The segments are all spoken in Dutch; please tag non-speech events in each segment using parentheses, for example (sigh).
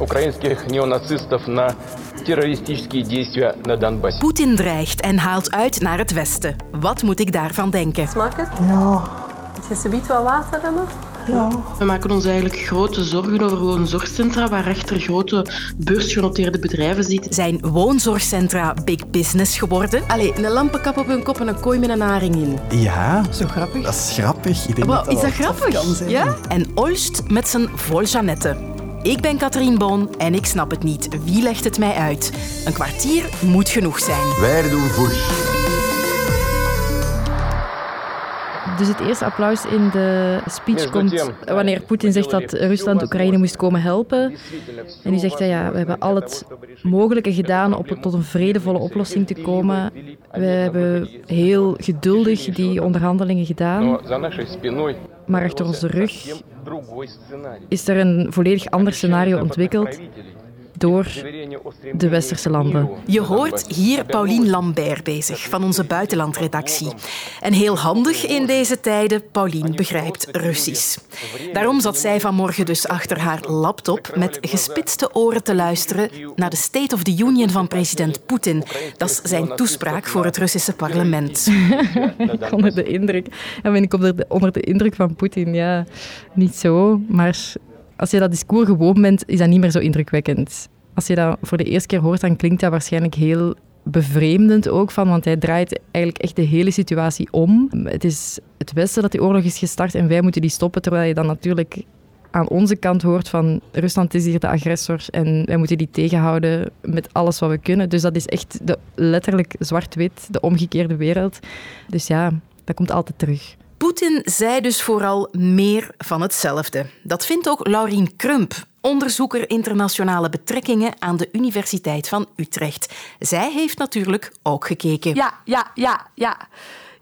украинских неонацистов на террористические действия на Донбассе. Poetin dreigt en haalt uit naar het westen. Wat moet ik daarvan denken? Smaakt het? Ja, Is het biedt wel water dan nog? ja. We maken ons eigenlijk grote zorgen over gewoon zorgcentra waar echter grote beursgenoteerde bedrijven zitten. Zijn woonzorgcentra big business geworden? Allee, een lampenkap op hun kop en een kooi met een haring in. Ja, Zo grappig. dat is grappig. Ik denk Wow, dat is dat wel tof grappig? kan zijn. Ja? En Olst met zijn vol Jeannette. Ik ben Katrien Boon en ik snap het niet. Wie legt het mij uit? Een kwartier moet genoeg zijn. Wij doen voor. Dus het eerste applaus in de speech komt wanneer Poetin zegt dat Rusland Oekraïne moest komen helpen. En die zegt, ja, ja, we hebben al het mogelijke gedaan om tot een vredevolle oplossing te komen. We hebben heel geduldig die onderhandelingen gedaan maar achter onze rug is er een volledig ander scenario ontwikkeld door de westerse landen. Je hoort hier Paulien Lambert bezig van onze buitenlandredactie. En heel handig in deze tijden, Paulien begrijpt Russisch. Daarom zat zij vanmorgen dus achter haar laptop met gespitste oren te luisteren naar de State of the Union van president Poetin. Dat is zijn toespraak voor het Russische parlement. (laughs) Ik onder de indruk. Ja, ben ik onder de, onder de indruk van Poetin? Ja, niet zo. Maar als je dat discours gewoon bent, is dat niet meer zo indrukwekkend. Als je dat voor de eerste keer hoort, dan klinkt dat waarschijnlijk heel bevreemdend ook van, want hij draait eigenlijk echt de hele situatie om. Het is het Westen dat die oorlog is gestart en wij moeten die stoppen, terwijl je dan natuurlijk aan onze kant hoort van Rusland is hier de agressor en wij moeten die tegenhouden met alles wat we kunnen. Dus dat is echt de, letterlijk zwart-wit, de omgekeerde wereld. Dus ja, dat komt altijd terug. Poetin zei dus vooral meer van hetzelfde. Dat vindt ook Laurien Krump, onderzoeker internationale betrekkingen aan de Universiteit van Utrecht. Zij heeft natuurlijk ook gekeken. Ja, ja, ja, ja.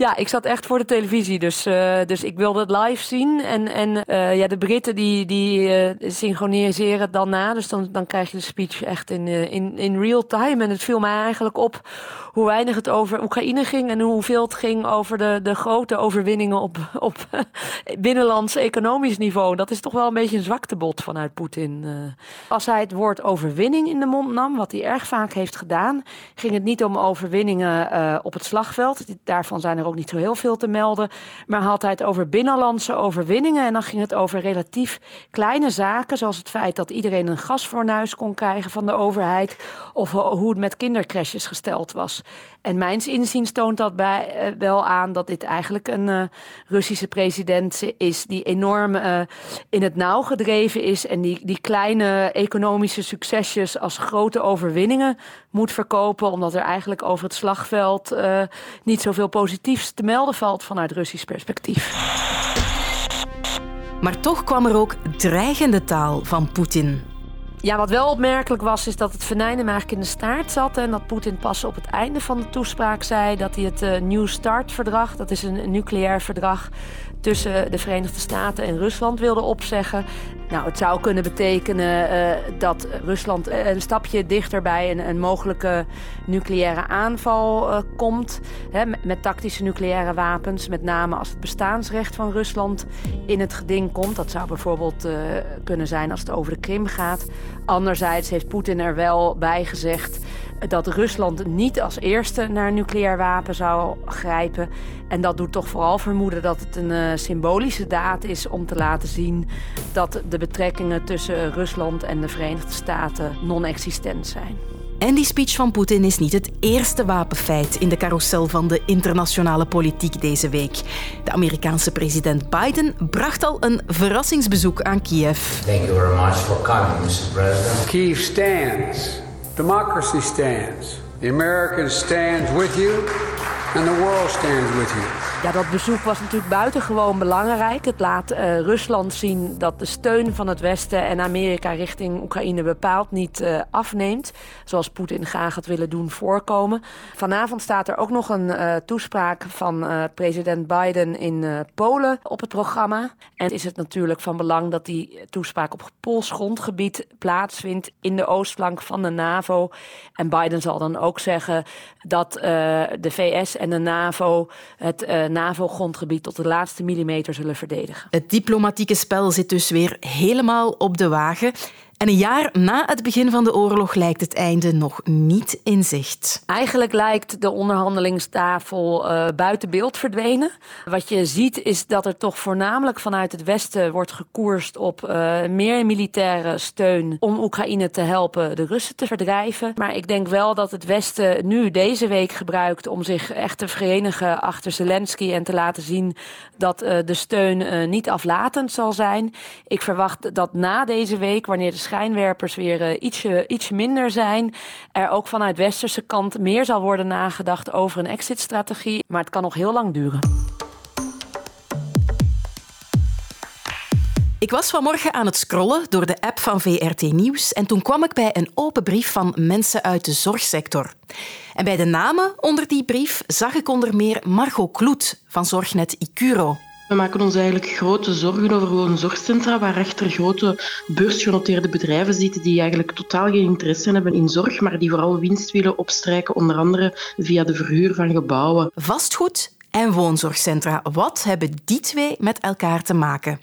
Ja, ik zat echt voor de televisie, dus, eh, dus ik wilde het live zien. En, en eh, ja, de Britten die, die eh, synchroniseren het dan na. Dus dan, dan krijg je de speech echt in, in, in real time. En het viel mij eigenlijk op hoe weinig het over Oekraïne ging... en hoeveel het ging over de, de grote overwinningen op, op (laughs) binnenlands economisch niveau. Dat is toch wel een beetje een zwaktebod vanuit Poetin. eh. Als hij het woord overwinning in de mond nam, wat hij erg vaak heeft gedaan... ging het niet om overwinningen eh, op het slagveld. Daarvan zijn er ook niet zo heel veel te melden. Maar had hij het over binnenlandse overwinningen. En dan ging het over relatief kleine zaken. Zoals het feit dat iedereen een gasfornuis kon krijgen van de overheid. Of ho- hoe het met kindercrashes gesteld was. En mijns inziens toont dat bij, eh, wel aan dat dit eigenlijk een eh, Russische president is. Die enorm eh, in het nauw gedreven is. En die, die kleine economische succesjes als grote overwinningen moet verkopen. Omdat er eigenlijk over het slagveld niet zoveel positiefs te melden valt vanuit Russisch perspectief. Maar toch kwam er ook dreigende taal van Poetin. Ja, wat wel opmerkelijk was, is dat het venijn eigenlijk in de staart zat. En dat Poetin pas op het einde van de toespraak zei dat hij het eh, New Start-verdrag, dat is een nucleair verdrag tussen de Verenigde Staten en Rusland, wilde opzeggen. Nou, het zou kunnen betekenen eh, dat Rusland eh, een stapje dichter bij een, een mogelijke nucleaire aanval eh, komt. Hè, met, tactische nucleaire wapens, met name als het bestaansrecht van Rusland in het geding komt. Dat zou bijvoorbeeld kunnen zijn als het over de Krim gaat. Anderzijds heeft Poetin er wel bij gezegd dat Rusland niet als eerste naar een nucleair wapen zou grijpen. En dat doet toch vooral vermoeden dat het een eh, symbolische daad is om te laten zien dat de betrekkingen tussen Rusland en de Verenigde Staten non-existent zijn. En die speech van Poetin is niet het eerste wapenfeit in de carousel van de internationale politiek deze week. De Amerikaanse president Biden bracht al een verrassingsbezoek aan Kiev. Thank you very much for coming, Mr. President. Kiev stands. Democracy stands. The Americans stands with you, and the world stands with you. Ja, dat bezoek was natuurlijk buitengewoon belangrijk. Het laat eh, Rusland zien dat de steun van het Westen en Amerika richting Oekraïne bepaald niet eh, afneemt. Zoals Poetin graag had willen doen voorkomen. Vanavond staat er ook nog een eh, toespraak van president Biden in Polen op het programma. En is het natuurlijk van belang dat die toespraak op Pools grondgebied plaatsvindt in de oostflank van de NAVO. En Biden zal dan ook zeggen dat de VS en de NAVO het NAVO-grondgebied tot de laatste millimeter zullen verdedigen. Het diplomatieke spel zit dus weer helemaal op de wagen. En een jaar na het begin van de oorlog lijkt het einde nog niet in zicht. Eigenlijk lijkt de onderhandelingstafel uh, buiten beeld verdwenen. Wat je ziet is dat er toch voornamelijk vanuit het Westen wordt gekoerst op uh, meer militaire steun om Oekraïne te helpen de Russen te verdrijven. Maar ik denk wel dat het Westen nu deze week gebruikt om zich echt te verenigen achter Zelensky en te laten zien dat uh, de steun niet aflatend zal zijn. Ik verwacht dat na deze week, wanneer de schijnwerpers weer uh, ietsje, ietsje minder zijn, er ook vanuit westerse kant meer zal worden nagedacht over een exit-strategie. Maar het kan nog heel lang duren. Ik was vanmorgen aan het scrollen door de app van VRT Nieuws en toen kwam ik bij een open brief van mensen uit de zorgsector. En bij de namen onder die brief zag ik onder meer Margot Kloet van Zorgnet Icuro. We maken ons eigenlijk grote zorgen over gewoon zorgcentra waar echter grote beursgenoteerde bedrijven zitten die eigenlijk totaal geen interesse hebben in zorg, maar die vooral winst willen opstrijken, onder andere via de verhuur van gebouwen. Vastgoed en woonzorgcentra. Wat hebben die twee met elkaar te maken?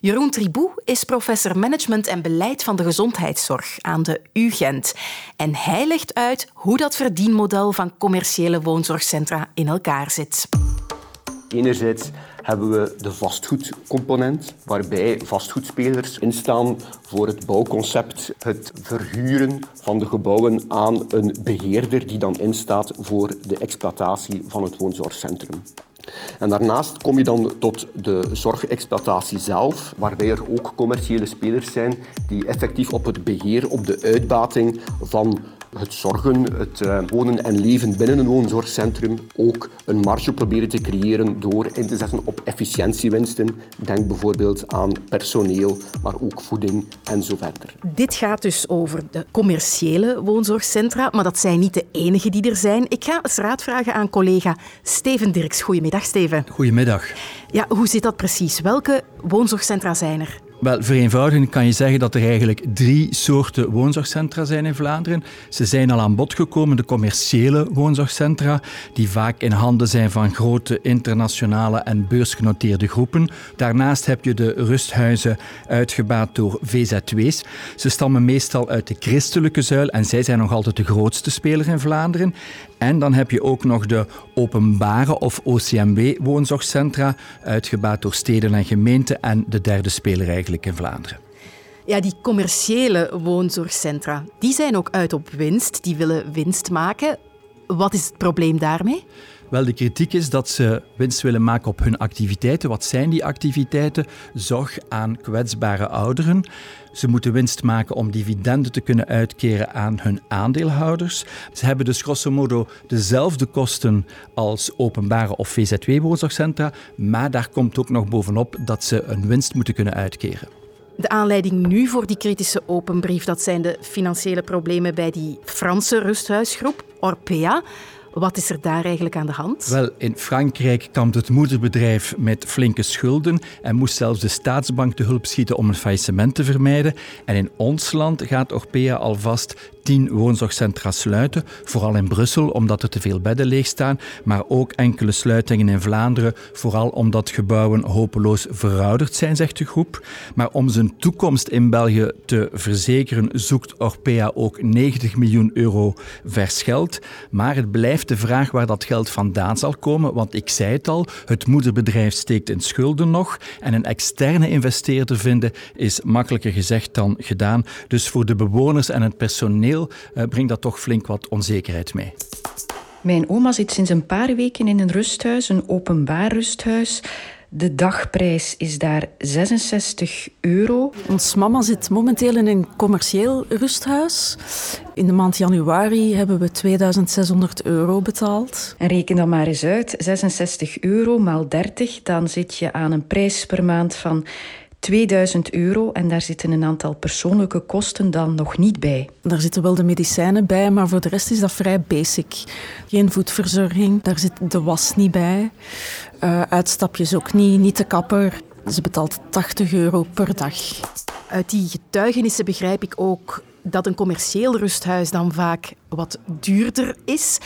Jeroen Tribou is professor management en beleid van de gezondheidszorg aan de UGent. En hij legt uit hoe dat verdienmodel van commerciële woonzorgcentra in elkaar zit. Enerzijds hebben we de vastgoedcomponent, waarbij vastgoedspelers instaan voor het bouwconcept, het verhuren van de gebouwen aan een beheerder die dan instaat voor de exploitatie van het woonzorgcentrum. En daarnaast kom je dan tot de zorgexploitatie zelf, waarbij er ook commerciële spelers zijn die effectief op het beheer, op de uitbating van het zorgen, het uh, wonen en leven binnen een woonzorgcentrum ook een marge proberen te creëren door in te zetten op efficiëntiewinsten. Denk bijvoorbeeld aan personeel, maar ook voeding en zo verder. Dit gaat dus over de commerciële woonzorgcentra, maar dat zijn niet de enige die er zijn. Ik ga eens raad vragen aan collega Steven Dirks. Goedemiddag, Steven. Goedemiddag. Ja, hoe zit dat precies? Welke woonzorgcentra zijn er? Wel, vereenvoudigend kan je zeggen dat er eigenlijk drie soorten woonzorgcentra zijn in Vlaanderen. Ze zijn al aan bod gekomen, de commerciële woonzorgcentra, die vaak in handen zijn van grote internationale en beursgenoteerde groepen. Daarnaast heb je de rusthuizen uitgebaat door VZW's. Ze stammen meestal uit de christelijke zuil en zij zijn nog altijd de grootste speler in Vlaanderen. En dan heb je ook nog de openbare of OCMW-woonzorgcentra, uitgebaat door steden en gemeenten en de derde speler eigenlijk in Vlaanderen. Ja, die commerciële woonzorgcentra, die zijn ook uit op winst. Die willen winst maken. Wat is het probleem daarmee? Wel, de kritiek is dat ze winst willen maken op hun activiteiten. Wat zijn die activiteiten? Zorg aan kwetsbare ouderen. Ze moeten winst maken om dividenden te kunnen uitkeren aan hun aandeelhouders. Ze hebben dus grosso modo dezelfde kosten als openbare of VZW-woonzorgcentra, maar daar komt ook nog bovenop dat ze een winst moeten kunnen uitkeren. De aanleiding nu voor die kritische openbrief, dat zijn de financiële problemen bij die Franse rusthuisgroep, Orpea. Wat is er daar eigenlijk aan de hand? Wel, in Frankrijk kampt het moederbedrijf met flinke schulden en moest zelfs de staatsbank te hulp schieten om een faillissement te vermijden. En in ons land gaat Orpea alvast tien woonzorgcentra sluiten, vooral in Brussel omdat er te veel bedden leegstaan, maar ook enkele sluitingen in Vlaanderen, vooral omdat gebouwen hopeloos verouderd zijn, zegt de groep. Maar om zijn toekomst in België te verzekeren, zoekt Orpea ook 90 miljoen euro vers geld. Maar het blijft de vraag waar dat geld vandaan zal komen, want ik zei het al, het moederbedrijf steekt in schulden nog en een externe investeerder vinden is makkelijker gezegd dan gedaan. Dus voor de bewoners en het personeel uh, brengt dat toch flink wat onzekerheid mee. Mijn oma zit sinds een paar weken in een rusthuis, een openbaar rusthuis. De dagprijs is daar 66 euro. Ons mama zit momenteel in een commercieel rusthuis. In de maand januari hebben we 2600 euro betaald. En reken dan maar eens uit, 66 euro maal 30, dan zit je aan een prijs per maand van 2000 euro en daar zitten een aantal persoonlijke kosten dan nog niet bij. Daar zitten wel de medicijnen bij, maar voor de rest is dat vrij basic. Geen voedverzorging, daar zit de was niet bij. Uh, uitstapjes ook niet, niet de kapper. Ze betaalt 80 euro per dag. Uit die getuigenissen begrijp ik ook dat een commercieel rusthuis dan vaak wat duurder is.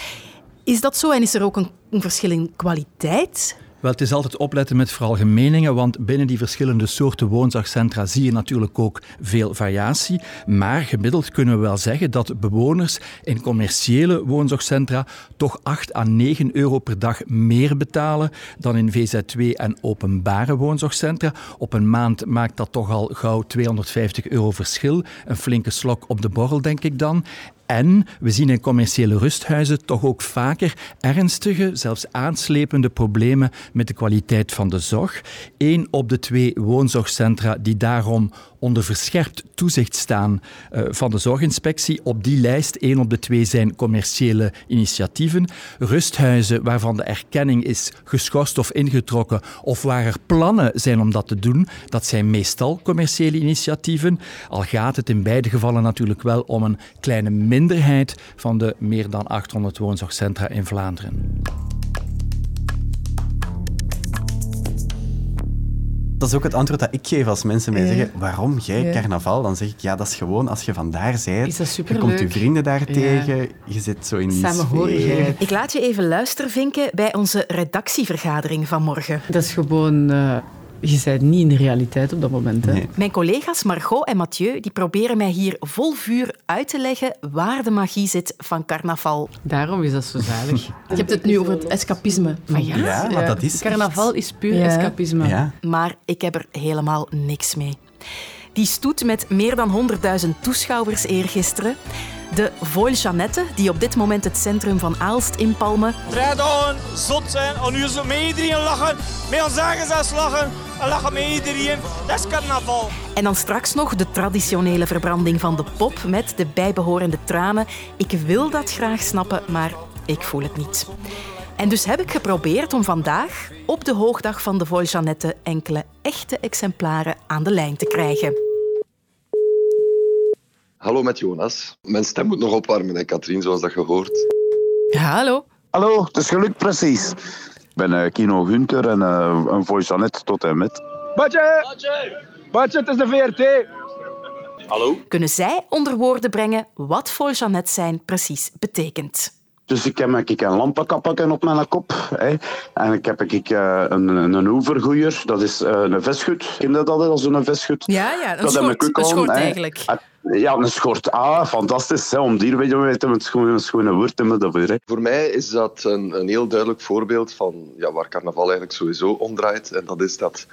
Is dat zo en is er ook een, een verschil in kwaliteit? Wel, het is altijd opletten met veralgemeningen, want binnen die verschillende soorten woonzorgcentra zie je natuurlijk ook veel variatie. Maar gemiddeld kunnen we wel zeggen dat bewoners in commerciële woonzorgcentra toch 8 à 9 euro per dag meer betalen dan in VZ2 en openbare woonzorgcentra. Op een maand maakt dat toch al gauw 250 euro verschil. Een flinke slok op de borrel, denk ik dan. En we zien in commerciële rusthuizen toch ook vaker ernstige, zelfs aanslepende problemen met de kwaliteit van de zorg. Eén op de twee woonzorgcentra die daarom onder verscherpt toezicht staan uh, van de zorginspectie. Op die lijst, één op de twee zijn commerciële initiatieven. Rusthuizen waarvan de erkenning is geschorst of ingetrokken, of waar er plannen zijn om dat te doen, dat zijn meestal commerciële initiatieven. Al gaat het in beide gevallen natuurlijk wel om een kleine minderheid van de meer dan 800 woonzorgcentra in Vlaanderen. Dat is ook het antwoord dat ik geef als mensen mij zeggen waarom jij carnaval? Dan zeg ik ja, dat is gewoon als je van daar bent. Je komt je vrienden daar tegen, je zit zo in die sfeer. Ik laat je even luisteren, Vinken, bij onze redactievergadering van morgen. Dat is gewoon uh, je bent niet in de realiteit op dat moment. Hè? Mijn collega's Margot en Mathieu die proberen mij hier vol vuur uit te leggen waar de magie zit van carnaval. Daarom is dat zo zalig. (laughs) Je hebt het nu over het escapisme. Maar ja, ja, maar dat is Carnaval is puur escapisme. Ja. Maar ik heb er helemaal niks mee. Die stoet met meer dan 100.000 toeschouwers eergisteren. De Voile Jeannette, die op dit moment het centrum van Aalst inpalmen. Vrijdagen, zot zijn, en nu zo met iedereen lachen, met ons eigen lachen, en lachen met iedereen. Dat is carnaval. En dan straks nog de traditionele verbranding van de pop met de bijbehorende tranen. Ik wil dat graag snappen, maar ik voel het niet. En dus heb ik geprobeerd om vandaag, op de hoogdag van de Voile Jeannette, enkele echte exemplaren aan de lijn te krijgen. Hallo met Jonas. Mijn stem moet nog opwarmen, hè, Katrien, zoals dat je hoort. Ja, hallo. Hallo, het is gelukt precies. Ik ben uh, Kino Gunter en uh, een voice tot en met. Badje! Badje, het is de VRT. Hallo. Kunnen zij onder woorden brengen wat voice zijn precies betekent? Dus ik heb ik een lampenkapje op mijn kop. Hè. En ik heb ik, uh, een, een oevergoeier, dat is een vestgoed. Ken je dat als een vestgoed? Ja, ja een, schort, een schort eigenlijk. Ja, een schort. Ah, fantastisch. Hè, om die te weten met schone, schone woorden daarvoor. Hè. Voor mij is dat een, een heel duidelijk voorbeeld van ja, waar carnaval eigenlijk sowieso om draait. En dat is dat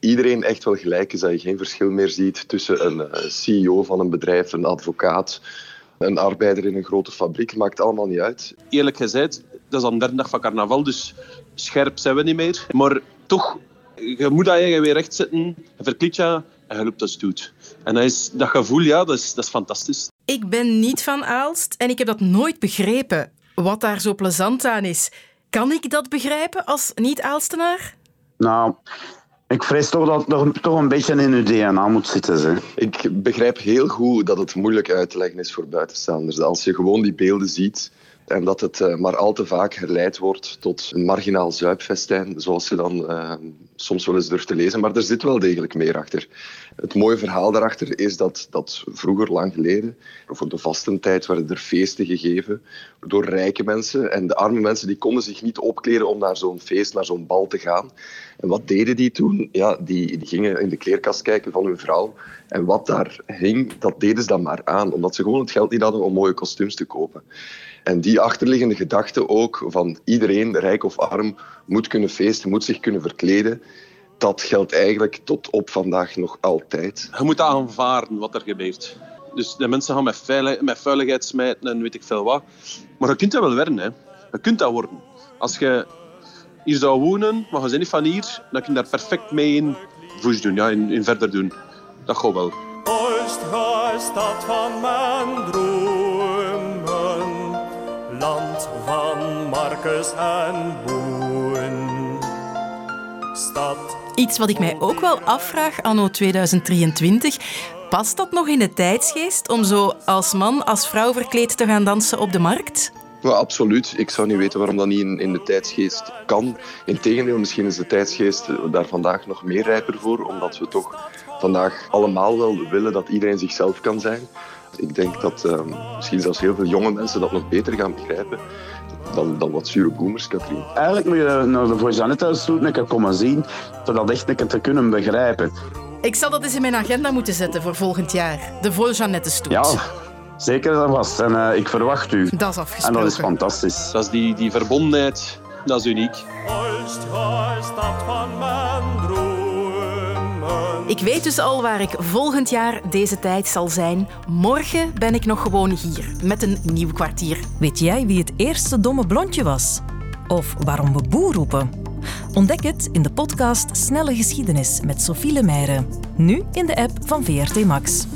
iedereen echt wel gelijk is. Dat je geen verschil meer ziet tussen een eh, CEO van een bedrijf, een advocaat een arbeider in een grote fabriek, maakt allemaal niet uit. Eerlijk gezegd, dat is aan de derde dag van carnaval, dus scherp zijn we niet meer. Maar toch, je moet dat je weer recht zetten, je verkliet je en je loopt als doet. En dat, is, dat gevoel, ja, dat is, dat is fantastisch. Ik ben niet van Aalst en ik heb dat nooit begrepen. Wat daar zo plezant aan is. Kan ik dat begrijpen als niet-Aalstenaar? Nou, ik vrees toch dat toch een beetje in uw DNA moet zitten. Zeg. Ik begrijp heel goed dat het moeilijk uit te leggen is voor buitenstaanders. Als je gewoon die beelden ziet en dat het eh, maar al te vaak herleid wordt tot een marginaal zuipfestijn, zoals je dan uh, soms wel eens durft te lezen. Maar er zit wel degelijk meer achter. Het mooie verhaal daarachter is dat, dat vroeger, lang geleden, voor de vastentijd, werden er feesten gegeven door rijke mensen. En de arme mensen die konden zich niet opkleden om naar zo'n feest, naar zo'n bal te gaan. En wat deden die toen? Ja, die, die gingen in de kleerkast kijken van hun vrouw. En wat daar hing, dat deden ze dan maar aan, omdat ze gewoon het geld niet hadden om mooie kostuums te kopen. En die achterliggende gedachte ook van iedereen, rijk of arm, moet kunnen feesten, moet zich kunnen verkleden. Dat geldt eigenlijk tot op vandaag nog altijd. Je moet aanvaarden wat er gebeurt. Dus de mensen gaan met, veilig, met vuiligheid smijten en weet ik veel wat. Maar je kunt dat wel werden. Hè. Je kunt dat worden. Als je hier zou wonen, maar je bent niet van hier, dan kun je daar perfect mee in voes doen, ja, in, in verder doen. Dat gaat wel. Oost, stad van mijn dromen En. Stad. Iets wat ik mij ook wel afvraag anno 2023. Past dat nog in de tijdsgeest om zo als man, als vrouw verkleed te gaan dansen op de markt? Ja, absoluut. Ik zou niet weten waarom dat niet in, in de tijdsgeest kan. Integendeel, misschien is de tijdsgeest daar vandaag nog meer rijper voor, omdat we toch vandaag allemaal wel willen dat iedereen zichzelf kan zijn. Ik denk dat uh, misschien zelfs heel veel jonge mensen dat nog beter gaan begrijpen. Dan, dan wat zure boomers, Katrien. Eigenlijk moet je naar de Voisanetta keer komen zien, voor dat echt een keer te kunnen begrijpen. Ik zal dat eens in mijn agenda moeten zetten voor volgend jaar. De Voljanette stoet. Ja, zeker en vast. En uh, ik verwacht u. Dat is afgesproken. En dat is fantastisch. Dat is die, die verbondenheid, dat is uniek. Ik weet dus al waar ik volgend jaar deze tijd zal zijn. Morgen ben ik nog gewoon hier, met een nieuw kwartier. Weet jij wie het eerste domme blondje was? Of waarom we boer roepen? Ontdek het in de podcast Snelle Geschiedenis met Sophie Lemeyre. Nu in de app van VRT Max.